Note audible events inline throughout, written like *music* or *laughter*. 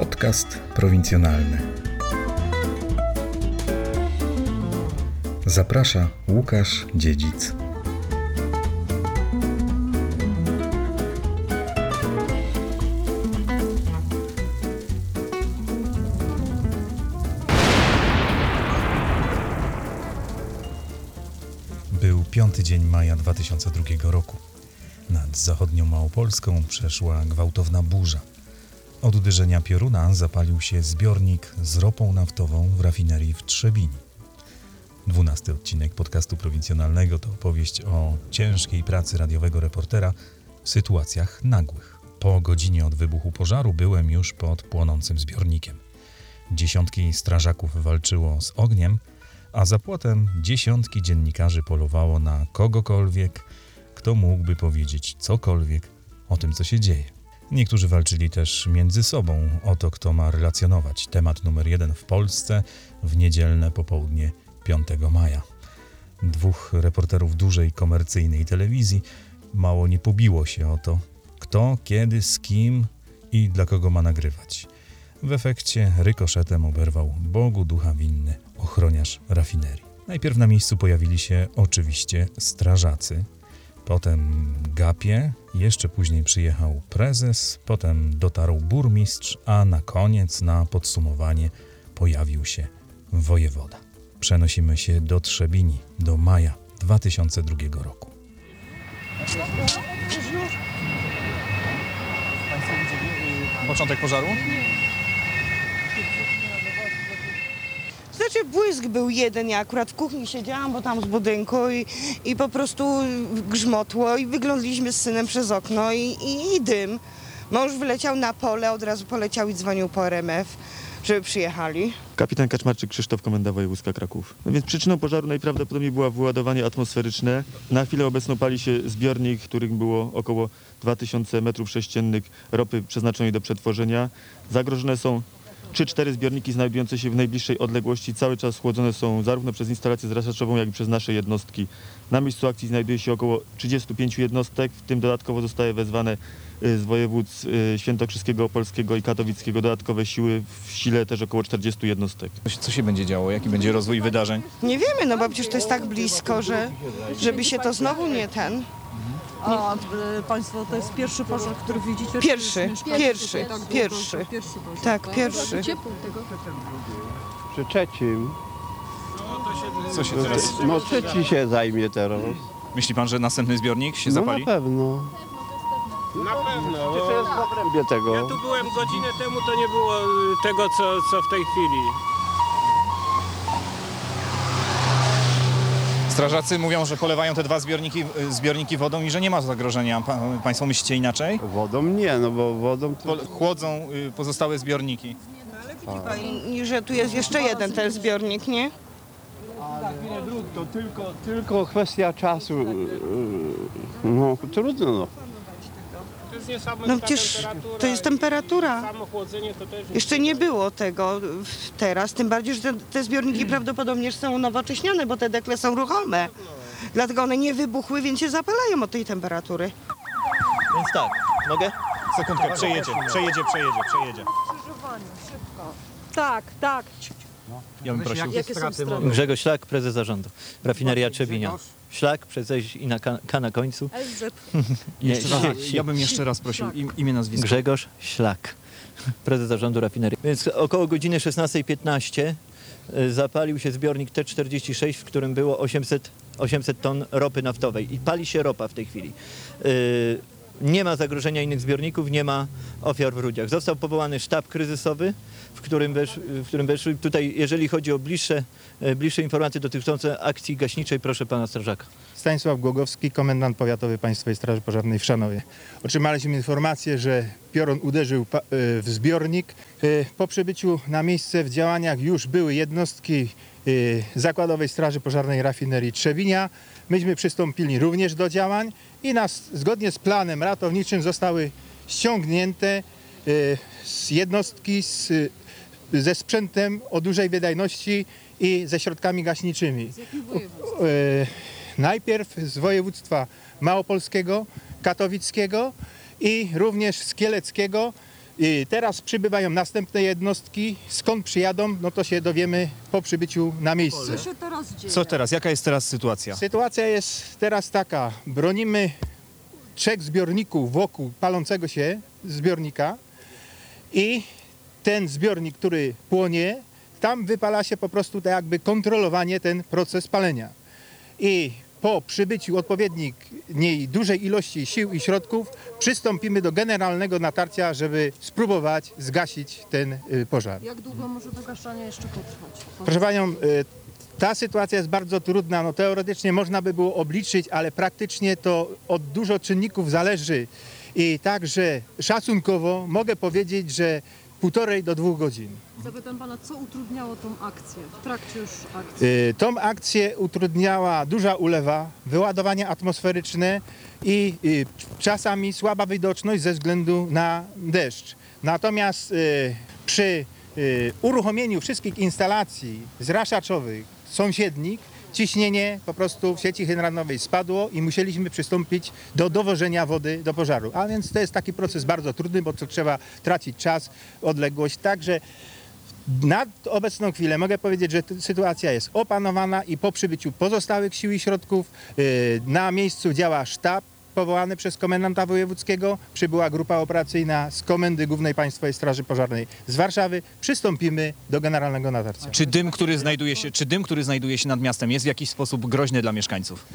Podcast prowincjonalny. Zaprasza Łukasz Dziedzic. Był piąty dzień maja 2002 roku. Nad zachodnią Małopolską przeszła gwałtowna burza. Od uderzenia pioruna zapalił się zbiornik z ropą naftową w rafinerii w Trzebini. Dwunasty odcinek podcastu prowincjonalnego to opowieść o ciężkiej pracy radiowego reportera w sytuacjach nagłych. Po godzinie od wybuchu pożaru byłem już pod płonącym zbiornikiem. Dziesiątki strażaków walczyło z ogniem, a za płotem dziesiątki dziennikarzy polowało na kogokolwiek, kto mógłby powiedzieć cokolwiek o tym, co się dzieje. Niektórzy walczyli też między sobą o to, kto ma relacjonować temat numer jeden w Polsce w niedzielne popołudnie 5 maja. Dwóch reporterów dużej komercyjnej telewizji mało nie pobiło się o to, kto, kiedy, z kim i dla kogo ma nagrywać. W efekcie rykoszetem oberwał Bogu ducha winny ochroniarz rafinerii. Najpierw na miejscu pojawili się oczywiście strażacy, potem gapie, jeszcze później przyjechał prezes, potem dotarł burmistrz, a na koniec, na podsumowanie, pojawił się wojewoda. Przenosimy się do Trzebini, do maja 2002 roku. Początek pożaru? Znaczy błysk był jeden, ja akurat w kuchni siedziałam, bo tam z budynku i, i po prostu grzmotło i wyglądaliśmy z synem przez okno i, i, i dym. Mąż wyleciał na pole, od razu poleciał i dzwonił po RMF, żeby przyjechali. Kapitan Kaczmarczyk Krzysztof, Komenda Wojewódzka Kraków. No więc przyczyną pożaru najprawdopodobniej było wyładowanie atmosferyczne. Na chwilę obecną pali się zbiornik, którym było około 2000 metrów sześciennych ropy przeznaczonej do przetworzenia. Zagrożone są 3-4 zbiorniki znajdujące się w najbliższej odległości. Cały czas chłodzone są zarówno przez instalację zraszaczową, jak i przez nasze jednostki. Na miejscu akcji znajduje się około 35 jednostek, w tym dodatkowo zostaje wezwane y, z województw y, świętokrzyskiego, opolskiego i katowickiego dodatkowe siły, w sile też około 40 jednostek. Co się- Co się będzie działo? Jaki będzie rozwój wydarzeń? Nie wiemy, no bo przecież to jest tak blisko, że żeby się to znowu nie ten. A e, Państwo to jest pierwszy pożar, który widzicie? Pierwszy, pierwszy, tak pierwszy. to Pierwszy pożar. Tak, pierwszy. Przy trzecim. Co się teraz... No trzeci się zajmie teraz. Myśli pan, że następny zbiornik się No zapali? na pewno. Na pewno. Czy to jest w obrębie tego? Ja tu byłem godzinę temu, to nie było y, tego, co, co w tej chwili. Strażacy mówią, że polewają te dwa zbiorniki, y, zbiorniki wodą i że nie ma zagrożenia. Pa, państwo myślicie inaczej? Wodą nie, no bo wodą to... Po- Chłodzą y, pozostałe zbiorniki. I że tu jest jeszcze jeden ten zbiornik, nie? To tylko, tylko kwestia czasu. No trudno no. To jest No przecież temperatura. to jest temperatura. Samo chłodzenie to też Jeszcze nie było tego w- teraz, tym bardziej, że te, te zbiorniki *clears throat* prawdopodobnie są nowocześnione, bo te dekle są ruchome. Dlatego one nie wybuchły, więc się zapalają od tej temperatury. Więc tak, mogę? Sekundkę, przejedzie, przejedzie, przejedzie, przejedzie. Tak, tak. Ja bym prosił. Jakie straty? Grzegorz Szlak, prezes zarządu. Rafineria Trzebinia. Szlak, prezes i na K, K na końcu. *laughs* Nie, ja bym jeszcze raz prosił im, imię, nazwisko. Grzegorz Szlak, *laughs* prezes zarządu rafinerii. Więc około godziny 16.15 y, zapalił się zbiornik T46, w którym było 800, 800 ton ropy naftowej i pali się ropa w tej chwili. Nie ma zagrożenia innych zbiorników, nie ma ofiar w Rudziach. Został powołany sztab kryzysowy, w którym, wesz, w którym weszły. Tutaj, jeżeli chodzi o bliższe, e, bliższe informacje dotyczące akcji gaśniczej, proszę pana strażaka. Stanisław Głogowski, komendant powiatowy Państwowej Straży Pożarnej w Szanowie. Otrzymaliśmy informację, że piorun uderzył y, w zbiornik. Y, Po przybyciu na miejsce w działaniach już były jednostki Zakładowej Straży Pożarnej Rafinerii Trzebinia. Myśmy przystąpili również do działań i nas, zgodnie z planem ratowniczym zostały ściągnięte y, z jednostki z, y, ze sprzętem o dużej wydajności i ze środkami gaśniczymi. E, najpierw z województwa małopolskiego, katowickiego i również z kieleckiego y, teraz przybywają następne jednostki. Skąd przyjadą, no to się dowiemy po przybyciu na miejsce. Co się teraz dzieje? Co teraz? Jaka jest teraz sytuacja? Sytuacja jest teraz taka. Bronimy trzech zbiorników wokół palącego się zbiornika i ten zbiornik, który płonie, tam wypala się po prostu tak jakby kontrolowanie ten proces palenia. I po przybyciu odpowiedniej dużej ilości sił i środków przystąpimy do generalnego natarcia, żeby spróbować zgasić ten y, pożar. Jak długo może to gaszanie jeszcze potrwać? Proszę Panią, y, ta sytuacja jest bardzo trudna. No, teoretycznie można by było obliczyć, ale praktycznie to od dużo czynników zależy. I także szacunkowo mogę powiedzieć, że półtorej do dwóch godzin. Zapytam pana, co utrudniało tą akcję w trakcie już akcji? Y, Tą akcję utrudniała duża ulewa, wyładowania atmosferyczne i y, czasami słaba widoczność ze względu na deszcz. Natomiast y, przy y, uruchomieniu wszystkich instalacji zraszaczowych sąsiednich ciśnienie po prostu w sieci hydranowej spadło i musieliśmy przystąpić do dowożenia wody do pożaru. A więc to jest taki proces bardzo trudny, bo to trzeba tracić czas, odległość. Także na obecną chwilę mogę powiedzieć, że sytuacja jest opanowana i po przybyciu pozostałych sił i środków yy, na miejscu działa sztab powołany przez komendanta wojewódzkiego. Przybyła grupa operacyjna z Komendy Głównej Państwowej Straży Pożarnej z Warszawy. Przystąpimy do generalnego natarcia. Czy dym, który znajduje się, czy dym, który znajduje się nad miastem jest w jakiś sposób groźny dla mieszkańców?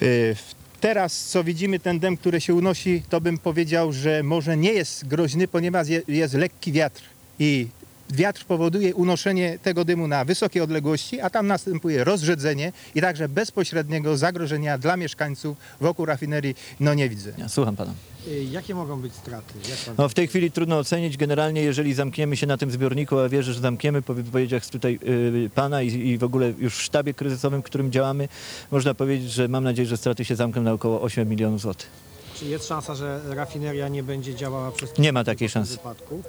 Yy, Teraz, co widzimy, ten dym, który się unosi, to bym powiedział, że może nie jest groźny, ponieważ je- jest lekki wiatr i wiatr powoduje unoszenie tego dymu na wysokie odległości, a tam następuje rozrzedzenie i także bezpośredniego zagrożenia dla mieszkańców wokół rafinerii no nie widzę. Ja, słucham pana. Y, Jakie mogą być straty? Jak pan... No, w tej chwili trudno ocenić. Generalnie, jeżeli zamkniemy się na tym zbiorniku, a wierzę, że zamkniemy po wypowiedziach tutaj y, pana i, i w ogóle już w sztabie kryzysowym, w którym działamy, można powiedzieć, że mam nadzieję, że straty się zamkną na około 8 milionów złotych. Czy jest szansa, że rafineria nie będzie działała przez Nie ma takiej szansy. wypadku?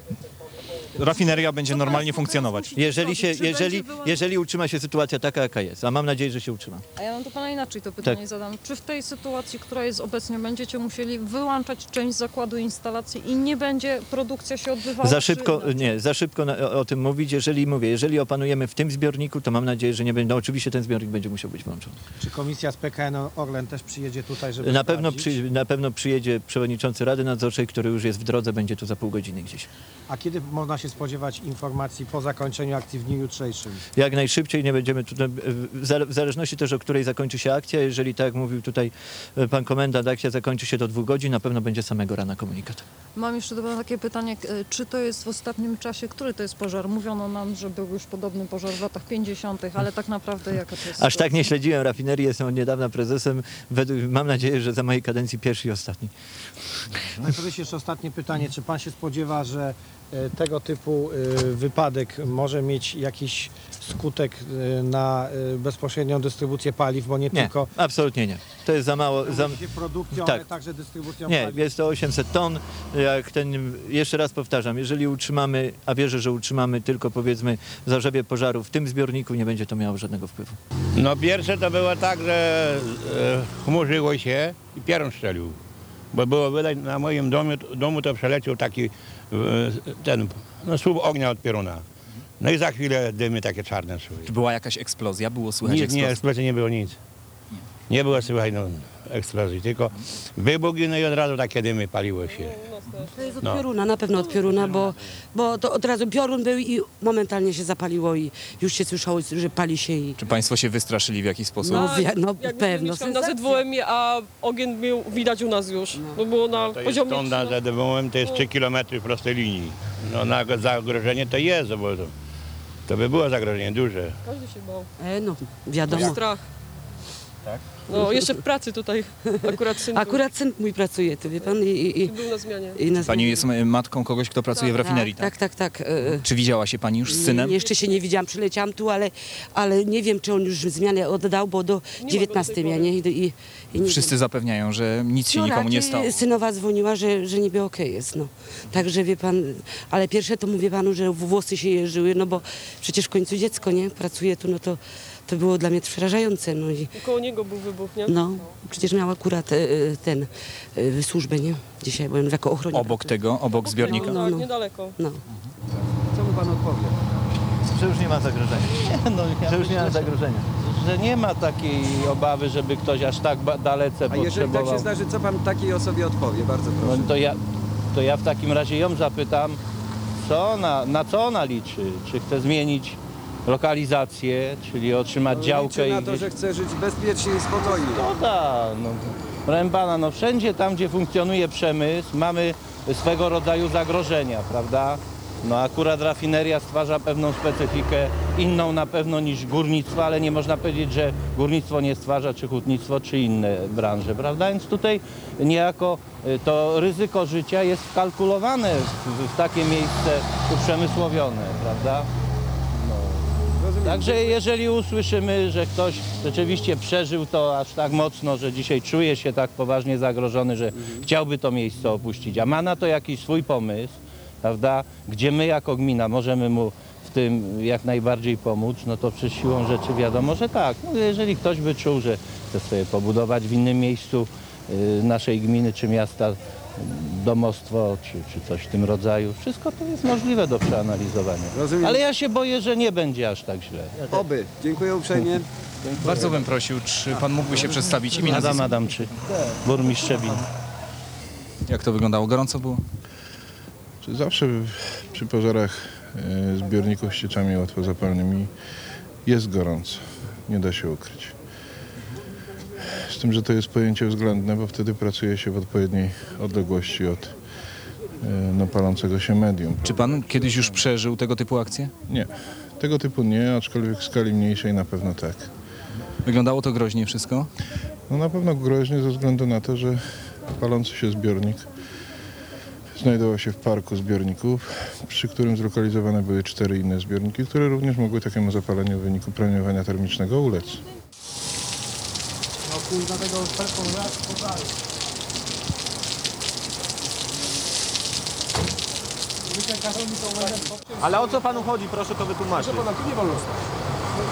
Rafineria będzie normalnie funkcjonować. Jeżeli, się, jeżeli, jeżeli utrzyma się sytuacja taka, jaka jest, a mam nadzieję, że się utrzyma. A ja mam do pana inaczej to pytanie Tak. zadam. Czy w tej sytuacji, która jest obecnie, będziecie musieli wyłączać część zakładu instalacji i nie będzie produkcja się odbywała? Za szybko, nie, za szybko na, o, o tym mówić. Jeżeli mówię, jeżeli opanujemy w tym zbiorniku, to mam nadzieję, że nie będzie. No oczywiście ten zbiornik będzie musiał być włączony. Czy komisja z PKN Orlen też przyjedzie tutaj, żeby Na pewno, przy, na pewno przyjedzie przewodniczący Rady Nadzorczej, który już jest w drodze, będzie tu za pół godziny gdzieś. A kiedy można się spodziewać informacji po zakończeniu akcji w dniu jutrzejszym? Jak najszybciej nie będziemy tutaj, w zale- w zależności też o której zakończy się akcja, jeżeli tak jak mówił tutaj e, pan komendant, akcja zakończy się do dwóch godzin, na pewno będzie samego rana komunikat. Mam jeszcze do pana takie pytanie, k- czy to jest w ostatnim czasie, który to jest pożar? Mówiono nam, że był już podobny pożar w latach 50., ale tak naprawdę jaka to jest Aż tak sytuacja? nie śledziłem rafinerii, jestem od niedawna prezesem. Według, mam nadzieję, że za mojej kadencji pierwszy i ostatni. No i powiedz jeszcze ostatnie pytanie. Czy pan się spodziewa, że e, tego typu e, wypadek może mieć jakiś skutek e, na e, bezpośrednią dystrybucję paliw, bo nie, Nie, tylko absolutnie nie. To jest za mało. Za, produkcją, tak. ale także dystrybucją nie, paliw? jest to 800 ton. Jak ten, jeszcze raz powtarzam, jeżeli utrzymamy, a wierzę, że utrzymamy tylko powiedzmy zarzewie pożaru w tym zbiorniku, nie będzie to miało żadnego wpływu. No pierwsze to było tak, że e, chmurzyło się i piorun strzelił. Bo było widać na moim domu, domu to przeleciał taki ten, no słup ognia od pioruna. No i za chwilę dymy takie czarne szły. Czy była jakaś eksplozja? Było słychać Nic, nie, eksplozji nie było nic. Nie było słychać no, eksplozji, tylko wybuchy no i od razu takie dymy paliło się. To jest od No. pioruna, na pewno od pioruna, bo, bo to od razu piorun był i momentalnie się zapaliło i już się słyszało, że pali się i... Czy państwo się wystraszyli w jakiś sposób? No, wi- no Jak pewno. na sensacja. ZWM, a ogień był widać u nas już. Bo było na To jest poziomie... na ZWM to jest 3 km prostej linii. No na zagrożenie to jest, bo to, to by było zagrożenie duże. Każdy się bał. E, no, wiadomo. Strach. Tak? No, jeszcze w pracy tutaj *laughs* akurat syn Akurat syn mój pracuje, to wie pan, i... i, i, był, na zmianie. i na Pani jest e, matką kogoś, kto pracuje w rafinerii, Tak, tak? tak, tak. e, Czy widziała się pani już z synem? Jeszcze się nie widziałam, przyleciałam tu, ale, ale nie wiem, czy on już zmianę oddał, bo do go do tej 19 ja nie, i, i, i nie Wszyscy zapewniają, że nic się no, nikomu nie stało. Synowa dzwoniła, że, że niby okej jest, no. Także wie pan, ale pierwsze to mówię panu, że włosy się jeżyły, no bo przecież w końcu dziecko, nie? Pracuje tu, no to to było dla mnie przerażające. No, i, Koło niego był wybuch, nie? no przecież miał akurat e, e, ten e, służbę, nie? Dzisiaj byłem jako ochroniarz. Obok tego, obok zbiornika? No, Tak, no. niedaleko. No. Co mu pan odpowie? Że już nie ma zagrożenia. No, Że już nie ma zagrożenia. że nie ma takiej obawy, żeby ktoś aż tak ba- dalece A jeżeli tak potrzebował. się zdarzy, co pan takiej osobie odpowie? Bardzo proszę. No to ja, to ja w takim razie ją zapytam, co ona, na co ona liczy? Czy chce zmienić lokalizację, czyli otrzymać działkę Liczy na i to, gdzieś... że chce żyć bezpiecznie i spokojnie. No tak, no. Proszę pana, no wszędzie tam, gdzie funkcjonuje przemysł, mamy swego rodzaju zagrożenia, prawda? No akurat rafineria stwarza pewną specyfikę, inną na pewno niż górnictwo, ale nie można powiedzieć, że górnictwo nie stwarza, czy hutnictwo, czy inne branże, prawda? Więc tutaj niejako y, to ryzyko życia jest wkalkulowane w, w takie miejsce uprzemysłowione, prawda? Także jeżeli usłyszymy, że ktoś rzeczywiście przeżył to aż tak mocno, że dzisiaj czuje się tak poważnie zagrożony, że chciałby to miejsce opuścić, a ma na to jakiś swój pomysł, prawda, gdzie my jako gmina możemy mu w tym jak najbardziej pomóc, no to przez siłą rzeczy wiadomo, że tak. No, jeżeli ktoś by czuł, że chce sobie pobudować w innym miejscu y, naszej gminy czy miasta domostwo czy, czy coś w tym rodzaju, wszystko to jest możliwe do przeanalizowania. Rozumiem. Ale ja się boję, że nie będzie aż tak źle. Oby. Dziękuję uprzejmie. Bardzo bym prosił, czy pan mógłby się przedstawić imię, Adam nazwisko? Adamczy, burmistrz Szczebin. Jak to wyglądało? Gorąco było? Czy Zawsze przy pożarach e, zbiorników z cieczami łatwozapalnymi jest gorąco, nie da się ukryć. Z tym, że to jest pojęcie względne, bo wtedy pracuje się w odpowiedniej odległości od e, no, palącego się medium. Czy pan kiedyś już przeżył tego typu akcję? Nie, tego typu nie, aczkolwiek w skali mniejszej na pewno tak. Wyglądało to groźnie wszystko? No na pewno groźnie ze względu na to, że palący się zbiornik znajdował się w parku zbiorników, przy którym zlokalizowane były cztery inne zbiorniki, które również mogły takiemu zapaleniu w wyniku promieniowania termicznego ulec. Kurwa tego pożaru. Ale o co panu chodzi, proszę to wytłumaczyć. Proszę pana, tu nie wolno stać.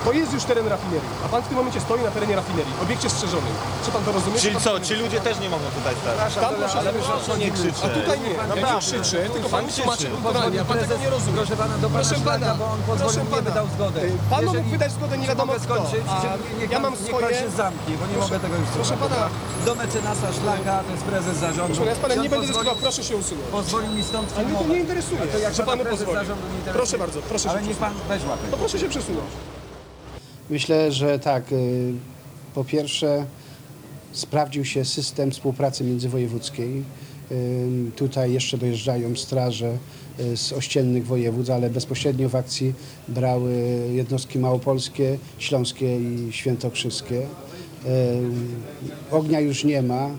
To jest już teren rafinerii, a pan w tym momencie stoi na terenie rafinerii, obiekcie strzeżonym. Czy pan to rozumie? Czyli pan co, to ci ludzie też nie mogą tutaj stać? Tam proszę ale sobie- proszę nie krzyczeć. A tutaj nie, ja nie Naprawdę. krzyczę, tylko pan mi tłumaczy krzyczy. kulturalnie, a pan tego nie rozumie. Proszę pana, do pana Proszę szlaka, pana, bo on proszę pozwolił, nie pana. wydał zgody. Y, Pan mógł Jeżeli- wydać zgodę nie Czy wiadomo mogę kto, skończyć? a Czy niech ja pan- mam niech swoje... pan się zamknie, bo nie Proszę- mogę tego już Proszę słuchać, pana? Do mecenasa Szlaka, to jest prezes zarządu. proszę pana, ja z panem nie będę dyskutował, proszę się usunąć. Pozwolił mi stąd Ale mnie to filmować. nie interesuje, A to jak że pana panu prezes pozwoli. zarządu nie interesuje. Proszę bardzo, proszę Ale się niech pan weź łapę. No proszę się przesunąć. Myślę, że tak. y, Po pierwsze sprawdził się system współpracy międzywojewódzkiej. Y, Tutaj jeszcze dojeżdżają straże y, z ościennych województw, ale bezpośrednio w akcji brały jednostki małopolskie, śląskie i świętokrzyskie. Ognia już nie ma.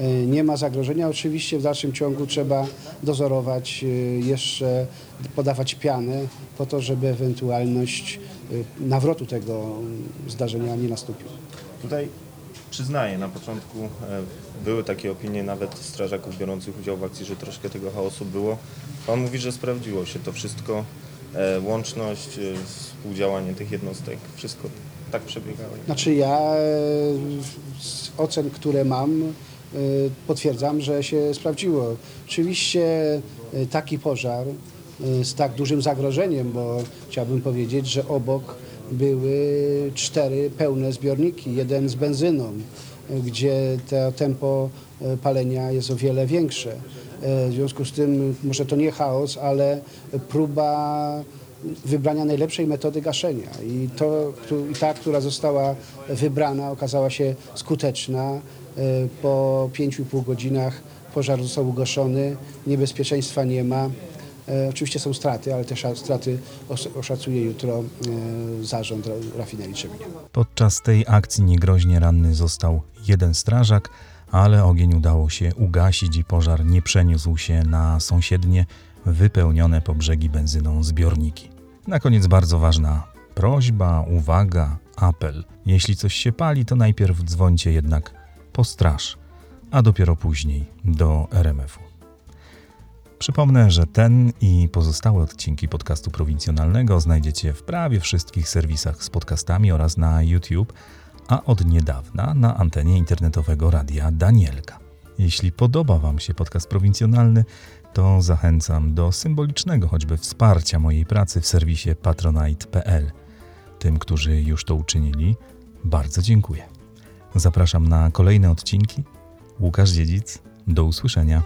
Y, Nie ma zagrożenia. Oczywiście w dalszym ciągu trzeba dozorować, y, jeszcze podawać pianę po to, żeby ewentualność y, nawrotu tego zdarzenia nie nastąpiła. Tutaj przyznaję, na początku e, były takie opinie nawet strażaków biorących udział w akcji, że troszkę tego chaosu było. Pan mówi, że sprawdziło się to wszystko, e, łączność, e, współdziałanie tych jednostek, wszystko tak przebiegało. Znaczy ja e, z ocen, które mam, e, potwierdzam, że się sprawdziło. Oczywiście e, taki pożar e, z tak dużym zagrożeniem, bo chciałbym powiedzieć, że obok były cztery pełne zbiorniki, jeden z benzyną, e, gdzie to tempo e, palenia jest o wiele większe. E, W związku z tym może to nie chaos, ale próba wybrania najlepszej metody gaszenia. I, to, i ta, która została wybrana, okazała się skuteczna. E, Po 5,5 godzinach pożar został ugaszony, niebezpieczeństwa nie ma. E, Oczywiście są straty, ale te straty os- oszacuje jutro e, zarząd ra- rafinerii Trzebinia. Podczas tej akcji niegroźnie ranny został jeden strażak, ale ogień udało się ugasić i pożar nie przeniósł się na sąsiednie, wypełnione po brzegi benzyną zbiorniki. Na koniec bardzo ważna prośba, uwaga, apel. Jeśli coś się pali, to najpierw dzwońcie jednak po straż, a dopiero później do RMF-u. Przypomnę, że ten i pozostałe odcinki podcastu prowincjonalnego znajdziecie w prawie wszystkich serwisach z podcastami oraz na YouTube, a od niedawna na antenie internetowego radia Danielka. Jeśli podoba Wam się podcast prowincjonalny, to zachęcam do symbolicznego choćby wsparcia mojej pracy w serwisie patronite.pl. Tym, którzy już to uczynili, bardzo dziękuję. Zapraszam na kolejne odcinki. Łukasz Dziedzic, do usłyszenia.